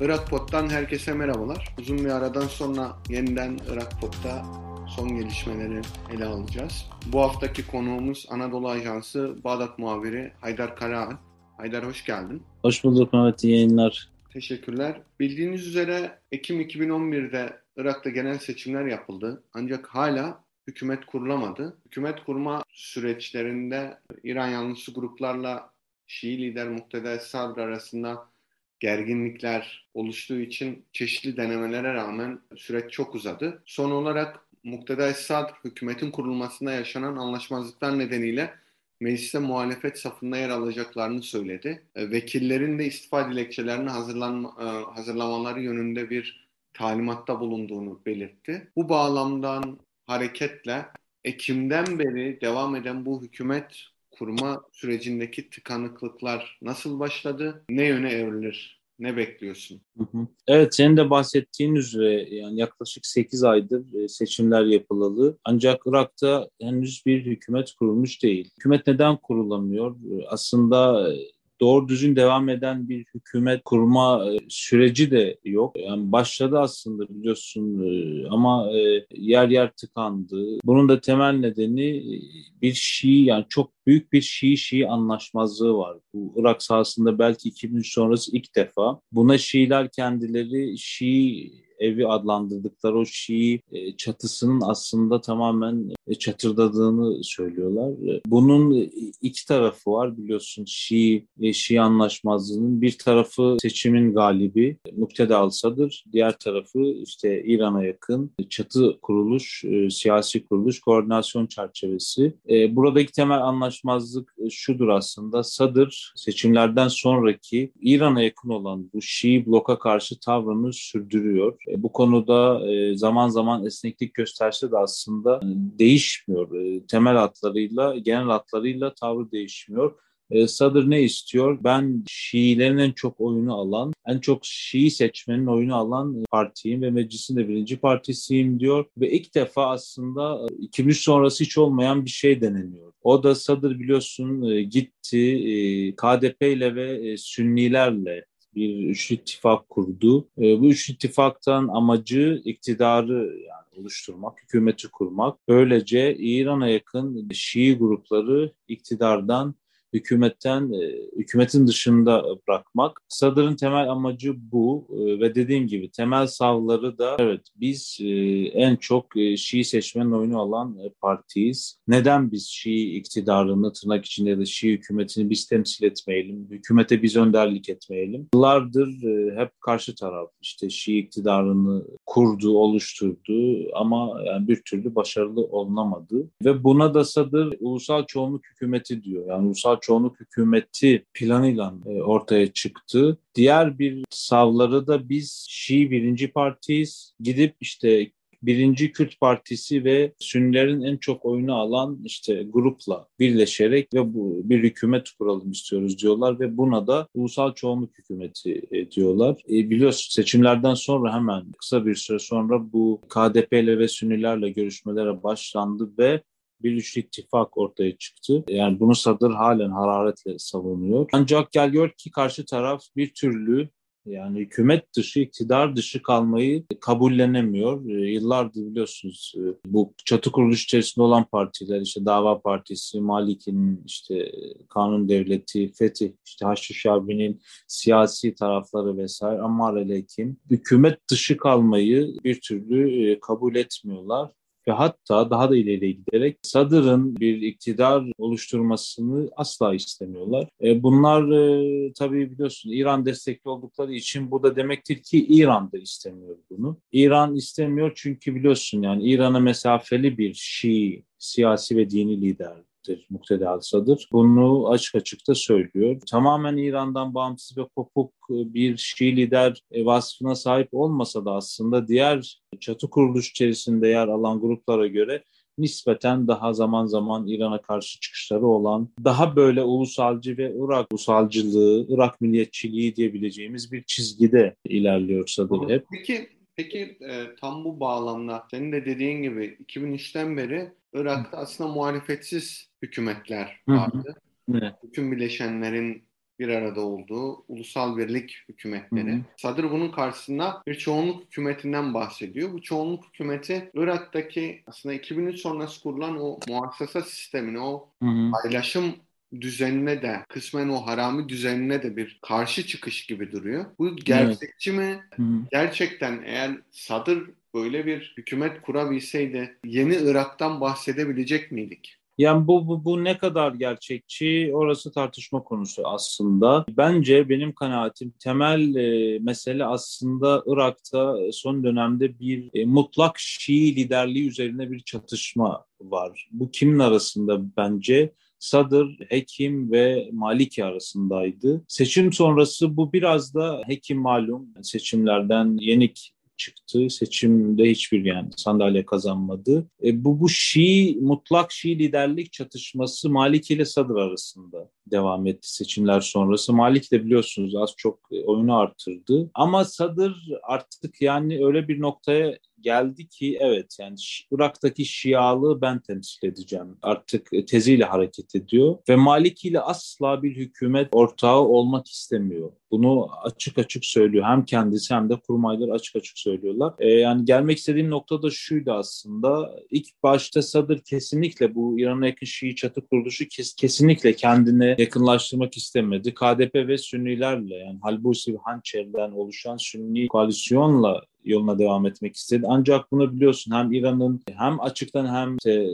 Irak Pot'tan herkese merhabalar. Uzun bir aradan sonra yeniden Irak Pot'ta son gelişmeleri ele alacağız. Bu haftaki konuğumuz Anadolu Ajansı Bağdat muhabiri Haydar Karahan. Haydar hoş geldin. Hoş bulduk Mehmet, iyi yayınlar. Teşekkürler. Bildiğiniz üzere Ekim 2011'de Irak'ta genel seçimler yapıldı. Ancak hala hükümet kurulamadı. Hükümet kurma süreçlerinde İran yanlısı gruplarla Şii lider Mukteda Sadr arasında gerginlikler oluştuğu için çeşitli denemelere rağmen süreç çok uzadı. Son olarak Mukteda Sadr hükümetin kurulmasında yaşanan anlaşmazlıklar nedeniyle mecliste muhalefet safında yer alacaklarını söyledi. E, vekillerin de istifa dilekçelerini e, hazırlamaları yönünde bir talimatta bulunduğunu belirtti. Bu bağlamdan hareketle Ekim'den beri devam eden bu hükümet kurma sürecindeki tıkanıklıklar nasıl başladı? Ne yöne evrilir? Ne bekliyorsun? Evet senin de bahsettiğin üzere yani yaklaşık 8 aydır e, seçimler yapılalı. Ancak Irak'ta henüz bir hükümet kurulmuş değil. Hükümet neden kurulamıyor? E, aslında doğru düzgün devam eden bir hükümet kurma e, süreci de yok. Yani başladı aslında biliyorsun e, ama e, yer yer tıkandı. Bunun da temel nedeni bir Şii yani çok büyük bir Şii-Şii anlaşmazlığı var. Bu Irak sahasında belki 2003 sonrası ilk defa. Buna Şiiler kendileri Şii evi adlandırdıkları o Şii çatısının aslında tamamen çatırdadığını söylüyorlar. E, bunun iki tarafı var biliyorsun Şii, Şii anlaşmazlığının bir tarafı seçimin galibi Mukteda Al-Sadr, diğer tarafı işte İran'a yakın çatı kuruluş, siyasi kuruluş, koordinasyon çerçevesi. Buradaki temel anlaşmazlık şudur aslında Sadr seçimlerden sonraki İran'a yakın olan bu Şii bloka karşı tavrını sürdürüyor. E, bu konuda e, zaman zaman esneklik gösterse de aslında e, değişmiyor. Temel hatlarıyla, genel hatlarıyla tavrı değişmiyor. Sadır ne istiyor? Ben Şiilerin en çok oyunu alan, en çok Şii seçmenin oyunu alan partiyim ve meclisin de birinci partisiyim diyor. Ve ilk defa aslında 2003 sonrası hiç olmayan bir şey deneniyor. O da Sadır biliyorsun gitti KDP ile ve Sünnilerle bir üçlü ittifak kurdu. E, bu üçlü ittifaktan amacı iktidarı yani oluşturmak, hükümeti kurmak. Böylece İran'a yakın Şii grupları iktidardan hükümetten e, hükümetin dışında bırakmak. Sadr'ın temel amacı bu e, ve dediğim gibi temel savları da evet biz e, en çok Şii seçmenin oyunu alan partiyiz. Neden biz Şii iktidarını tırnak içinde da Şii hükümetini biz temsil etmeyelim, hükümete biz önderlik etmeyelim. Yıllardır hep karşı taraf işte Şii iktidarını kurdu, oluşturdu ama yani bir türlü başarılı olunamadı. Ve buna da Sadr ulusal çoğunluk hükümeti diyor. Yani ulusal çoğunluk hükümeti planıyla e, ortaya çıktı. Diğer bir savları da biz Şii birinci partiyiz. Gidip işte birinci Kürt Partisi ve Sünnilerin en çok oyunu alan işte grupla birleşerek ve bu bir hükümet kuralım istiyoruz diyorlar ve buna da ulusal çoğunluk hükümeti e, diyorlar. E, biliyorsun seçimlerden sonra hemen kısa bir süre sonra bu KDP ile ve Sünnilerle görüşmelere başlandı ve bir üçlü ittifak ortaya çıktı. Yani bunu Sadır halen hararetle savunuyor. Ancak gel gör ki karşı taraf bir türlü yani hükümet dışı, iktidar dışı kalmayı kabullenemiyor. E, yıllardır biliyorsunuz e, bu çatı kuruluş içerisinde olan partiler işte Dava Partisi, Malik'in işte Kanun Devleti, Fetih, işte Haçlı Şabi'nin siyasi tarafları vesaire Ammar Elekim hükümet dışı kalmayı bir türlü e, kabul etmiyorlar ve hatta daha da ileriye giderek Sadr'ın bir iktidar oluşturmasını asla istemiyorlar. E, bunlar e, tabii biliyorsun İran destekli oldukları için bu da demektir ki İran da istemiyor bunu. İran istemiyor çünkü biliyorsun yani İran'a mesafeli bir Şii siyasi ve dini lider demektir Mukteda Al-Sadr. Bunu açık açık da söylüyor. Tamamen İran'dan bağımsız ve kopuk bir Şii lider vasfına sahip olmasa da aslında diğer çatı kuruluş içerisinde yer alan gruplara göre nispeten daha zaman zaman İran'a karşı çıkışları olan, daha böyle ulusalcı ve Irak ulusalcılığı, Irak milliyetçiliği diyebileceğimiz bir çizgide ilerliyor Sadr hep. Peki Peki e, tam bu bağlamda senin de dediğin gibi 2003'ten beri Irak'ta aslında muhalefetsiz hükümetler vardı. Evet. Bütün bileşenlerin bir arada olduğu ulusal birlik hükümetleri. Hı hı. Sadr bunun karşısında bir çoğunluk hükümetinden bahsediyor. Bu çoğunluk hükümeti Irak'taki aslında 2003 sonrası kurulan o muassasa sistemini, o Hı hı. paylaşım düzenine de kısmen o harami düzenine de bir karşı çıkış gibi duruyor. Bu gerçekçi mi? Hı hı. Gerçekten eğer Sadr böyle bir hükümet kurabilseydi yeni Irak'tan bahsedebilecek miydik? Yani bu, bu, bu ne kadar gerçekçi orası tartışma konusu aslında. Bence benim kanaatim temel e, mesele aslında Irak'ta son dönemde bir e, mutlak Şii liderliği üzerine bir çatışma var. Bu kimin arasında bence? Sadr, Hekim ve Maliki arasındaydı. Seçim sonrası bu biraz da Hekim malum seçimlerden yenik çıktı. Seçimde hiçbir yani sandalye kazanmadı. E, bu bu Şii mutlak Şii liderlik çatışması Maliki ile Sadr arasında devam etti seçimler sonrası. Malik de biliyorsunuz az çok oyunu artırdı. Ama Sadr artık yani öyle bir noktaya geldi ki evet yani Irak'taki Şialığı ben temsil edeceğim. Artık teziyle hareket ediyor ve Maliki ile asla bir hükümet ortağı olmak istemiyor. Bunu açık açık söylüyor. Hem kendisi hem de kurmaylar açık açık söylüyorlar. Ee, yani gelmek istediğim nokta da şuydu aslında. İlk başta Sadr kesinlikle bu İran'a yakın Şii çatı kuruluşu kes, kesinlikle kendine yakınlaştırmak istemedi. KDP ve Sünnilerle yani Halbusi ve Hançer'den oluşan Sünni koalisyonla yoluna devam etmek istedi. Ancak bunu biliyorsun hem İran'ın hem açıktan hem işte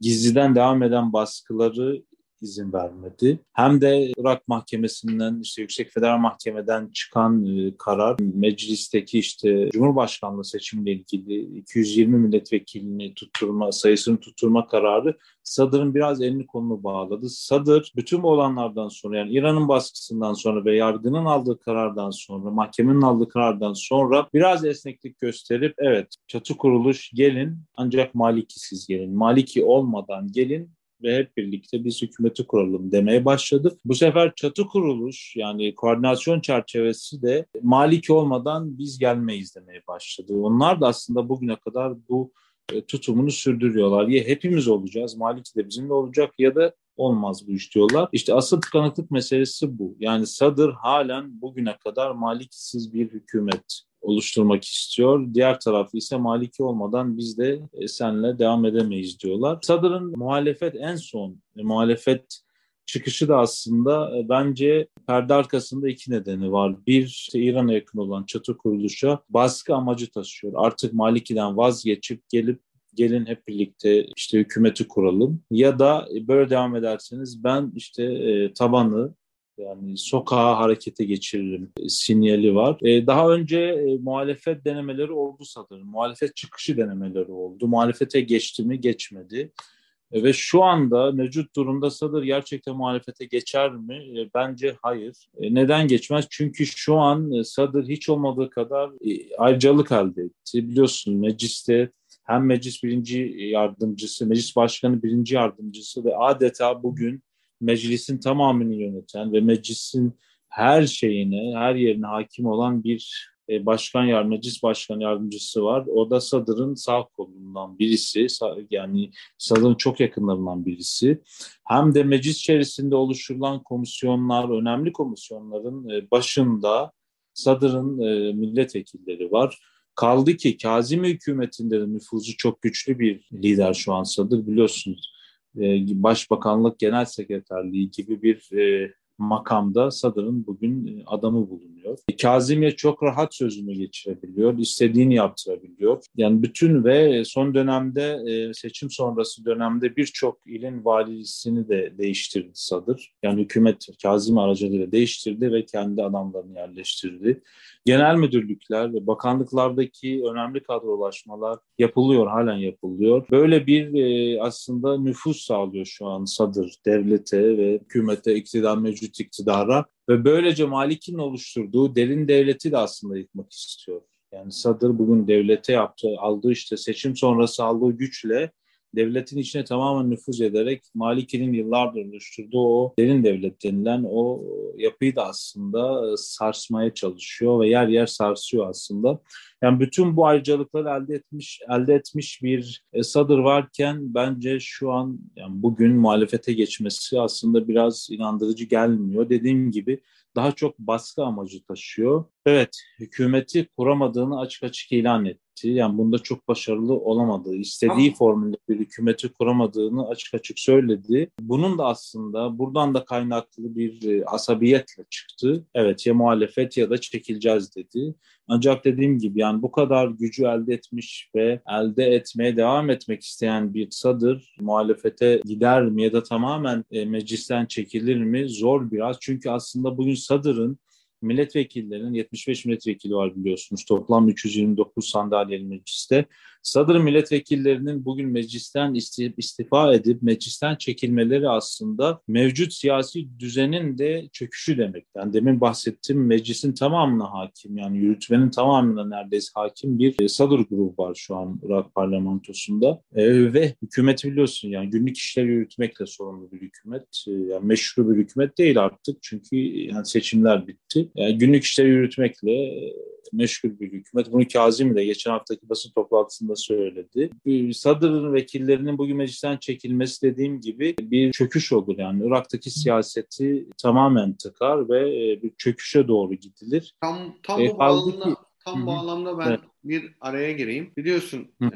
gizliden devam eden baskıları izin vermedi. Hem de Irak Mahkemesi'nden işte Yüksek Federal Mahkeme'den çıkan e, karar meclisteki işte Cumhurbaşkanlığı seçimiyle ilgili 220 milletvekilini tutturma sayısını tutturma kararı Sadr'ın biraz elini kolunu bağladı. Sadr bütün bu olanlardan sonra yani İran'ın baskısından sonra ve yargının aldığı karardan sonra, mahkemenin aldığı karardan sonra biraz esneklik gösterip evet çatı kuruluş gelin ancak Malikisiz gelin. Maliki olmadan gelin ve hep birlikte biz hükümeti kuralım demeye başladı. Bu sefer çatı kuruluş yani koordinasyon çerçevesi de Maliki olmadan biz gelmeyiz demeye başladı. Onlar da aslında bugüne kadar bu e, tutumunu sürdürüyorlar. Ya hepimiz olacağız, Maliki de bizimle olacak ya da olmaz bu iş diyorlar. İşte asıl tıkanıklık meselesi bu. Yani Sadr halen bugüne kadar Malikisiz bir hükümet oluşturmak istiyor. Diğer tarafı ise Maliki olmadan biz de e, senle devam edemeyiz diyorlar. Sadr'ın muhalefet en son e, muhalefet çıkışı da aslında e, bence perde arkasında iki nedeni var. Bir, işte İran'a yakın olan çatı kuruluşa baskı amacı taşıyor. Artık Maliki'den vazgeçip gelip gelin hep birlikte işte hükümeti kuralım ya da böyle devam ederseniz ben işte e, tabanı yani sokağa harekete geçiririm sinyali var. E, daha önce e, muhalefet denemeleri oldu sanırım. Muhalefet çıkışı denemeleri oldu. Muhalefete geçti mi geçmedi. E, ve şu anda mevcut durumda Sadr gerçekten muhalefete geçer mi? E, bence hayır. E, neden geçmez? Çünkü şu an e, Sadr hiç olmadığı kadar e, ayrıcalık elde etti. Biliyorsunuz mecliste hem meclis birinci yardımcısı, meclis başkanı birinci yardımcısı ve adeta bugün meclisin tamamını yöneten ve meclisin her şeyine, her yerine hakim olan bir e, başkan yardımcısı, başkan yardımcısı var. O da Sadr'ın sağ kolundan birisi, yani Sadr'ın çok yakınlarından birisi. Hem de meclis içerisinde oluşturulan komisyonlar, önemli komisyonların e, başında Sadr'ın e, milletvekilleri var. Kaldı ki Kazimi hükümetinde de nüfuzu çok güçlü bir lider şu an Sadr biliyorsunuz. Başbakanlık Genel Sekreterliği gibi bir makamda Sadr'ın bugün e, adamı bulunuyor. Kazimiye çok rahat sözünü geçirebiliyor, istediğini yaptırabiliyor. Yani bütün ve son dönemde e, seçim sonrası dönemde birçok ilin valisini de değiştirdi Sadr. Yani hükümet Kazim aracılığıyla değiştirdi ve kendi adamlarını yerleştirdi. Genel müdürlükler ve bakanlıklardaki önemli kadrolaşmalar yapılıyor, halen yapılıyor. Böyle bir e, aslında nüfus sağlıyor şu an Sadr devlete ve hükümete, iktidar mevcut iktidara ve böylece Malik'in oluşturduğu derin devleti de aslında yıkmak istiyor. Yani Sadr bugün devlete yaptığı, aldığı işte seçim sonrası aldığı güçle devletin içine tamamen nüfuz ederek Maliki'nin yıllardır oluşturduğu o derin devlet denilen o yapıyı da aslında sarsmaya çalışıyor ve yer yer sarsıyor aslında. Yani bütün bu ayrıcalıkları elde etmiş elde etmiş bir e, Sadır varken bence şu an yani bugün muhalefete geçmesi aslında biraz inandırıcı gelmiyor. Dediğim gibi daha çok baskı amacı taşıyor. Evet, hükümeti kuramadığını açık açık ilan etti. Yani bunda çok başarılı olamadığı, istediği Ama... formülde bir hükümeti kuramadığını açık açık söyledi. Bunun da aslında buradan da kaynaklı bir e, asabiyetle çıktı. Evet ya muhalefet ya da çekileceğiz dedi. Ancak dediğim gibi yani bu kadar gücü elde etmiş ve elde etmeye devam etmek isteyen bir sadır muhalefete gider mi ya da tamamen e, meclisten çekilir mi? Zor biraz. Çünkü aslında bugün sadırın milletvekillerinin 75 milletvekili var biliyorsunuz. Toplam 329 sandalyeli mecliste. Sadır milletvekillerinin bugün meclisten istifa edip meclisten çekilmeleri aslında mevcut siyasi düzenin de çöküşü demek. Yani demin bahsettiğim meclisin tamamına hakim yani yürütmenin tamamına neredeyse hakim bir sadır grubu var şu an Irak parlamentosunda. E, ve hükümet biliyorsun yani günlük işleri yürütmekle sorumlu bir hükümet. E, yani meşru bir hükümet değil artık çünkü yani seçimler bitti. Yani günlük işleri yürütmekle meşgul bir hükümet. Bunu Kazım de geçen haftaki basın toplantısında söyledi. Sadr'ın vekillerinin bugün meclisten çekilmesi dediğim gibi bir çöküş olur. Yani Irak'taki siyaseti tamamen tıkar ve e, bir çöküşe doğru gidilir. Tam, tam e, bu bağlamda, tam Hı-hı. bağlamda ben evet. bir araya gireyim. Biliyorsun e,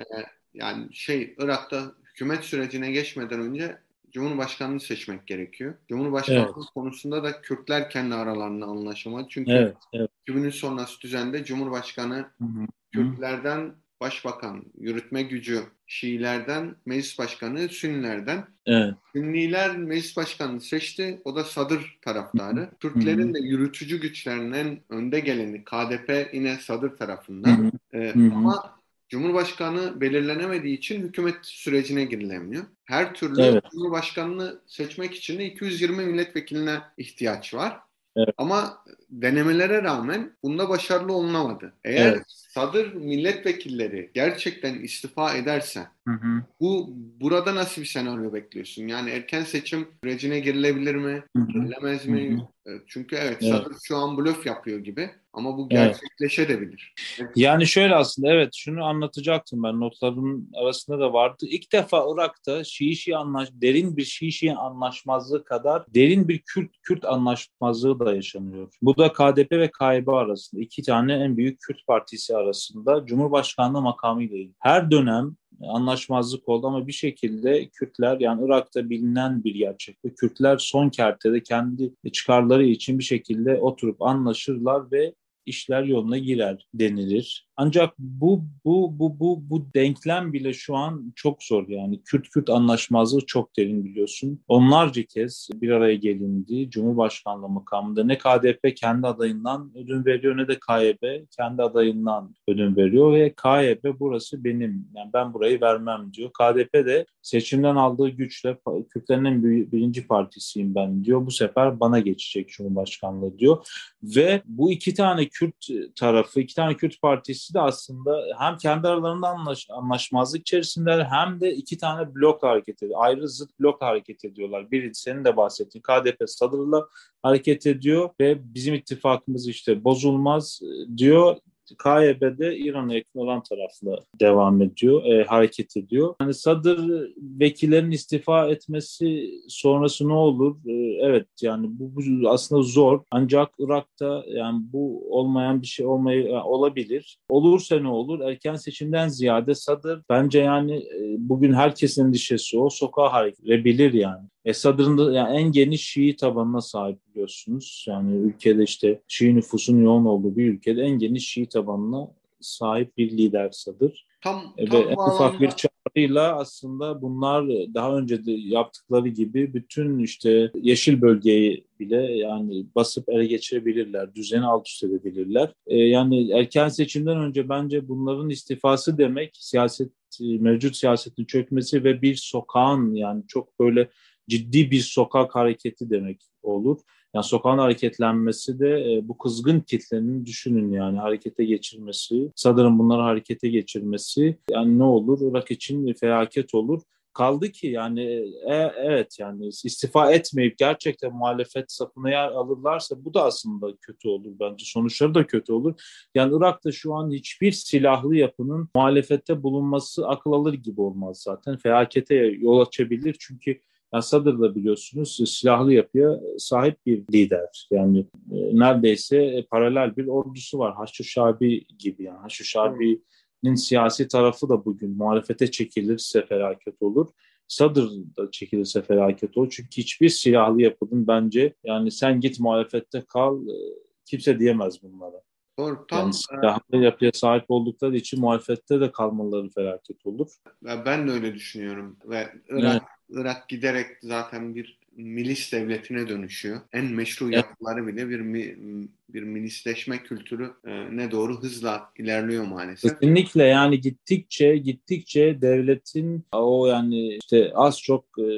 yani şey Irak'ta hükümet sürecine geçmeden önce Cumhurbaşkanını seçmek gerekiyor. Cumhurbaşkanlığı evet. konusunda da Kürtler kendi aralarında anlaşamadı. Çünkü evet, evet. 2000'in sonrası düzende Cumhurbaşkanı Hı-hı. Kürtlerden başbakan, yürütme gücü Şiilerden, meclis başkanı Sünnilerden. Evet. Sünniler meclis başkanını seçti. O da Sadır taraftarı. Kürtlerin de yürütücü güçlerinin önde geleni KDP yine Sadır tarafından. Ee, ama Cumhurbaşkanı belirlenemediği için hükümet sürecine girilemiyor. Her türlü evet. Cumhurbaşkanını seçmek için de 220 milletvekiline ihtiyaç var. Evet. Ama denemelere rağmen bunda başarılı olunamadı. Eğer evet. sadır milletvekilleri gerçekten istifa ederse hı hı. bu burada nasıl bir senaryo bekliyorsun? Yani erken seçim sürecine girilebilir mi? Girilemez mi? Hı hı. Çünkü evet, evet Sadır şu an blöf yapıyor gibi ama bu gerçekleşebilir. Evet. Yani şöyle aslında evet şunu anlatacaktım ben notlarımın arasında da vardı. İlk defa Irak'ta Şii-Şii anlaş derin bir Şii-Şii anlaşmazlığı kadar derin bir Kürt-Kürt anlaşmazlığı da yaşanıyor. Bu da KDP ve KYB arasında iki tane en büyük Kürt partisi arasında Cumhurbaşkanlığı makamıyla ilgili. Her dönem anlaşmazlık oldu ama bir şekilde Kürtler yani Irak'ta bilinen bir gerçek. Kürtler son kertede kendi çıkarları için bir şekilde oturup anlaşırlar ve işler yoluna girer denilir. Ancak bu bu bu bu bu denklem bile şu an çok zor yani Kürt-Kürt anlaşmazlığı çok derin biliyorsun. Onlarca kez bir araya gelindi. Cumhurbaşkanlığı makamında ne KDP kendi adayından ödün veriyor ne de KYB kendi adayından ödün veriyor ve KYB burası benim yani ben burayı vermem diyor. KDP de seçimden aldığı güçle Kürtlerin en birinci partisiyim ben diyor. Bu sefer bana geçecek Cumhurbaşkanlığı diyor. Ve bu iki tane Kürt tarafı, iki tane Kürt partisi de aslında hem kendi aralarında anlaş, anlaşmazlık içerisinde hem de iki tane blok hareket ediyor. Ayrı zıt blok hareket ediyorlar. Biri senin de bahsettiğin KDP Sadır'la hareket ediyor ve bizim ittifakımız işte bozulmaz diyor. KYB'de İran'a yakın olan tarafla devam ediyor, e, hareket ediyor. Yani Sadır vekillerin istifa etmesi sonrası ne olur? E, evet yani bu, bu aslında zor. Ancak Irak'ta yani bu olmayan bir şey olmayı yani olabilir. Olursa ne olur? Erken seçimden ziyade Sadır bence yani e, bugün herkesin endişesi o sokağa hareket edebilir yani. Esad'ın da yani en geniş Şii tabanına sahip biliyorsunuz. Yani ülkede işte Şii nüfusun yoğun olduğu bir ülkede en geniş Şii tabanına sahip bir lider Sadır. Tam, e, tam Ve en ufak bir çağrıyla aslında bunlar daha önce de yaptıkları gibi bütün işte yeşil bölgeyi bile yani basıp ele geçirebilirler, düzeni alt üst edebilirler. Ee, yani erken seçimden önce bence bunların istifası demek siyaset mevcut siyasetin çökmesi ve bir sokağın yani çok böyle ciddi bir sokak hareketi demek olur. Yani sokağın hareketlenmesi de e, bu kızgın kitlenin düşünün yani harekete geçirmesi, sanırım bunları harekete geçirmesi yani ne olur? Irak için felaket olur. kaldı ki yani e, evet yani istifa etmeyip gerçekten muhalefet safına yer alırlarsa bu da aslında kötü olur bence. Sonuçları da kötü olur. Yani Irak'ta şu an hiçbir silahlı yapının muhalefette bulunması akıl alır gibi olmaz zaten. Felakete yol açabilir çünkü yani Sadr da biliyorsunuz silahlı yapıya sahip bir lider. Yani e, neredeyse paralel bir ordusu var. Haçlı Şabi gibi yani. Haçlı Şabi'nin siyasi tarafı da bugün muhalefete çekilirse felaket olur. Sadr da çekilirse felaket olur. Çünkü hiçbir silahlı yapının bence yani sen git muhalefette kal e, kimse diyemez bunlara. Doğru. Tam, yani silahlı yapıya sahip oldukları için muhalefette de kalmaları felaket olur. Ben de öyle düşünüyorum. Ve Irak, evet. Irak giderek zaten bir milis devletine dönüşüyor. En meşru evet. yapıları bile bir bir milisleşme kültürü e, ne doğru hızla ilerliyor maalesef. Kesinlikle yani gittikçe gittikçe devletin o yani işte az çok e,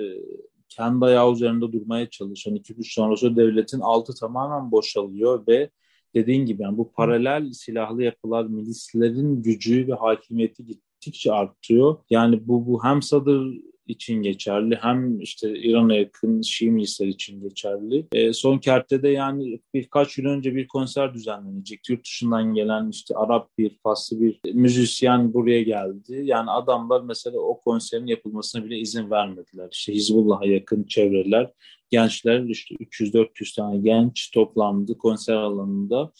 kendi ayağı üzerinde durmaya çalışan iki güç sonrası devletin altı tamamen boşalıyor ve dediğin gibi yani bu paralel silahlı yapılar milislerin gücü ve hakimiyeti gittikçe artıyor. Yani bu bu hem Sadır için geçerli hem işte İran'a yakın Şii milisler için geçerli. E, son kertede yani birkaç yıl önce bir konser düzenlenecek. Yurt dışından gelen işte Arap bir, Faslı bir müzisyen buraya geldi. Yani adamlar mesela o konserin yapılmasına bile izin vermediler. İşte Hizbullah'a yakın çevreler gençler işte 300-400 tane genç toplandı konser alanında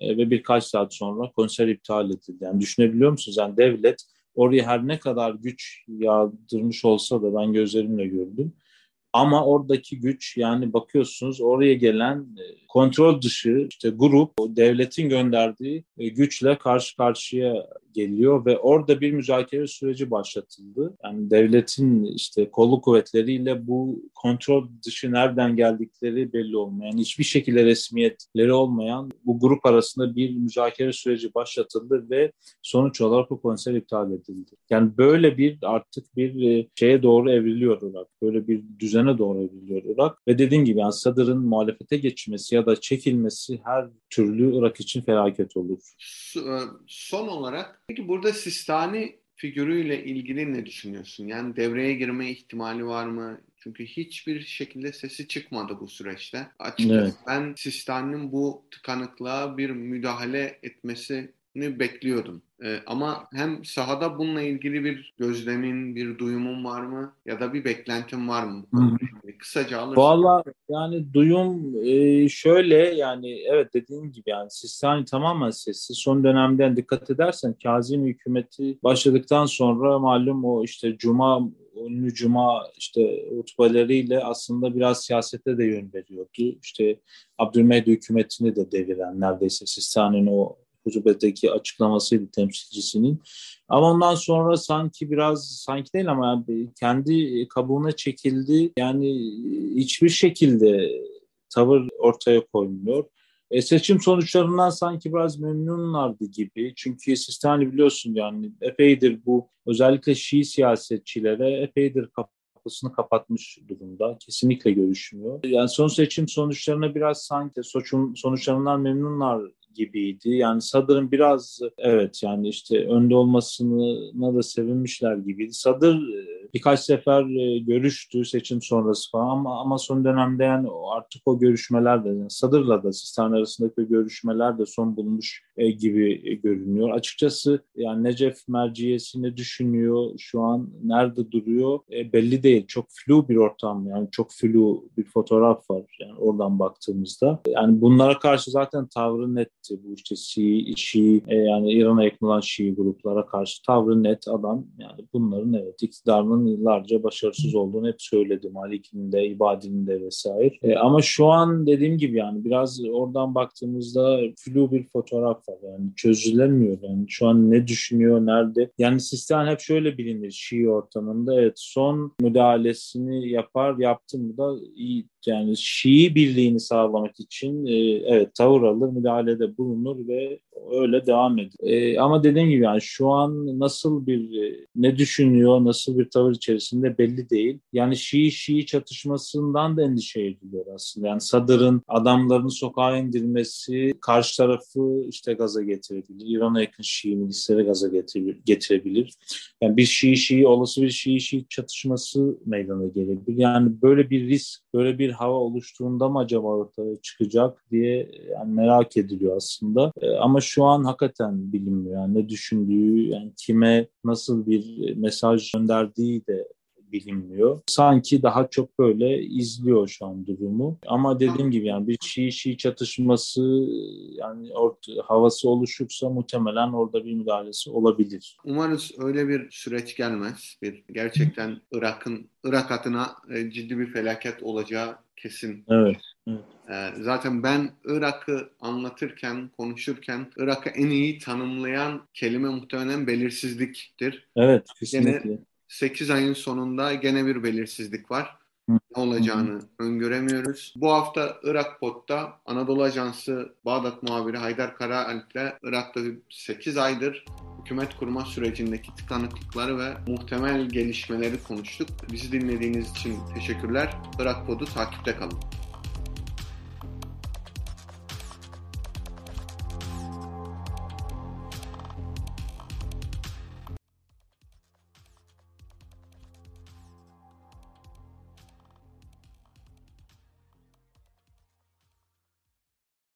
e, ve birkaç saat sonra konser iptal edildi. Yani düşünebiliyor musunuz? Yani devlet oraya her ne kadar güç yağdırmış olsa da ben gözlerimle gördüm. Ama oradaki güç yani bakıyorsunuz oraya gelen e, kontrol dışı işte grup devletin gönderdiği e, güçle karşı karşıya geliyor ve orada bir müzakere süreci başlatıldı. Yani devletin işte kolluk kuvvetleriyle bu kontrol dışı nereden geldikleri belli olmayan, hiçbir şekilde resmiyetleri olmayan bu grup arasında bir müzakere süreci başlatıldı ve sonuç olarak bu konser iptal edildi. Yani böyle bir artık bir e, şeye doğru evriliyor Irak. Böyle bir düzene doğru evriliyor Irak. Ve dediğim gibi yani Sadr'ın muhalefete geçmesi ya da çekilmesi her türlü Irak için felaket olur. E, son olarak peki burada Sistani figürüyle ilgili ne düşünüyorsun? Yani devreye girme ihtimali var mı? Çünkü hiçbir şekilde sesi çıkmadı bu süreçte. Açıkçası evet. ben Sistani'nin bu tıkanıklığa bir müdahale etmesini bekliyordum. Ee, ama hem sahada bununla ilgili bir gözlemin, bir duyumun var mı? Ya da bir beklentin var mı? Kısaca alırsın. Valla yani duyum e, şöyle yani evet dediğim gibi yani Sistani tamamen sessiz. Son dönemden dikkat edersen Kazım hükümeti başladıktan sonra malum o işte Cuma ünlü Cuma işte hutbeleriyle aslında biraz siyasete de yön veriyordu. İşte Abdülmehdi hükümetini de deviren neredeyse Sistani'nin o hutbedeki açıklamasıydı temsilcisinin. Ama ondan sonra sanki biraz sanki değil ama kendi kabuğuna çekildi. Yani hiçbir şekilde tavır ortaya koymuyor. E, seçim sonuçlarından sanki biraz memnunlardı gibi. Çünkü Sistani biliyorsun yani epeydir bu özellikle Şii siyasetçilere epeydir kapısını kapatmış durumda. Kesinlikle görüşmüyor. Yani son seçim sonuçlarına biraz sanki sonuçlarından memnunlar gibiydi. Yani Sadır'ın biraz evet yani işte önde olmasına da sevinmişler gibiydi. Sadır e, birkaç sefer e, görüştü seçim sonrası falan ama, ama son dönemde yani artık o görüşmeler de yani Sadır'la da Sistan arasındaki görüşmeler de son bulmuş gibi görünüyor. Açıkçası yani Necef merciyesi ne düşünüyor şu an nerede duruyor belli değil. Çok flu bir ortam yani çok flu bir fotoğraf var yani oradan baktığımızda. Yani bunlara karşı zaten tavrı net bu işte Şii, Şii e, yani İran'a yakın olan Şii gruplara karşı tavrı net adam yani bunların evet iktidarının yıllarca başarısız olduğunu hep söyledi Malik'in de İbadi'nin de vesaire. E, ama şu an dediğim gibi yani biraz oradan baktığımızda flu bir fotoğraf var yani çözülemiyor. Yani şu an ne düşünüyor nerede? Yani sistem hep şöyle bilinir Şii ortamında. Evet son müdahalesini yapar yaptı mı da iyi. Yani Şii birliğini sağlamak için e, evet tavır alır, müdahalede bulunur ve öyle devam ediyor. E, ama dediğim gibi yani şu an nasıl bir e, ne düşünüyor, nasıl bir tavır içerisinde belli değil. Yani Şii Şii çatışmasından da endişe ediliyor aslında. Yani Sadr'ın adamlarını sokağa indirmesi karşı tarafı işte gaza getirebilir. İran'a yakın Şii milisleri gaza getirebilir. Yani bir Şii Şii olası bir Şii Şii çatışması meydana gelebilir. Yani böyle bir risk, böyle bir hava oluştuğunda mı acaba ortaya çıkacak diye yani merak ediliyor aslında. E, ama şu an hakikaten bilinmiyor. Yani ne düşündüğü, yani kime nasıl bir mesaj gönderdiği de bilinmiyor. Sanki daha çok böyle izliyor şu an durumu. Ama dediğim gibi yani bir Şii Şii çatışması yani orta, havası oluşursa muhtemelen orada bir müdahalesi olabilir. Umarız öyle bir süreç gelmez. Bir gerçekten Irak'ın Irak adına e, ciddi bir felaket olacağı kesin. Evet. evet. E, zaten ben Irak'ı anlatırken, konuşurken Irak'ı en iyi tanımlayan kelime muhtemelen belirsizliktir. Evet, kesinlikle. Gene 8 ayın sonunda gene bir belirsizlik var. Ne olacağını Hı. öngöremiyoruz. Bu hafta Irak Pot'ta Anadolu Ajansı Bağdat muhabiri Haydar Karaalp ile Irak'ta 8 aydır hükümet kurma sürecindeki tıkanıklıkları ve muhtemel gelişmeleri konuştuk. Bizi dinlediğiniz için teşekkürler. Irak Pod'u takipte kalın.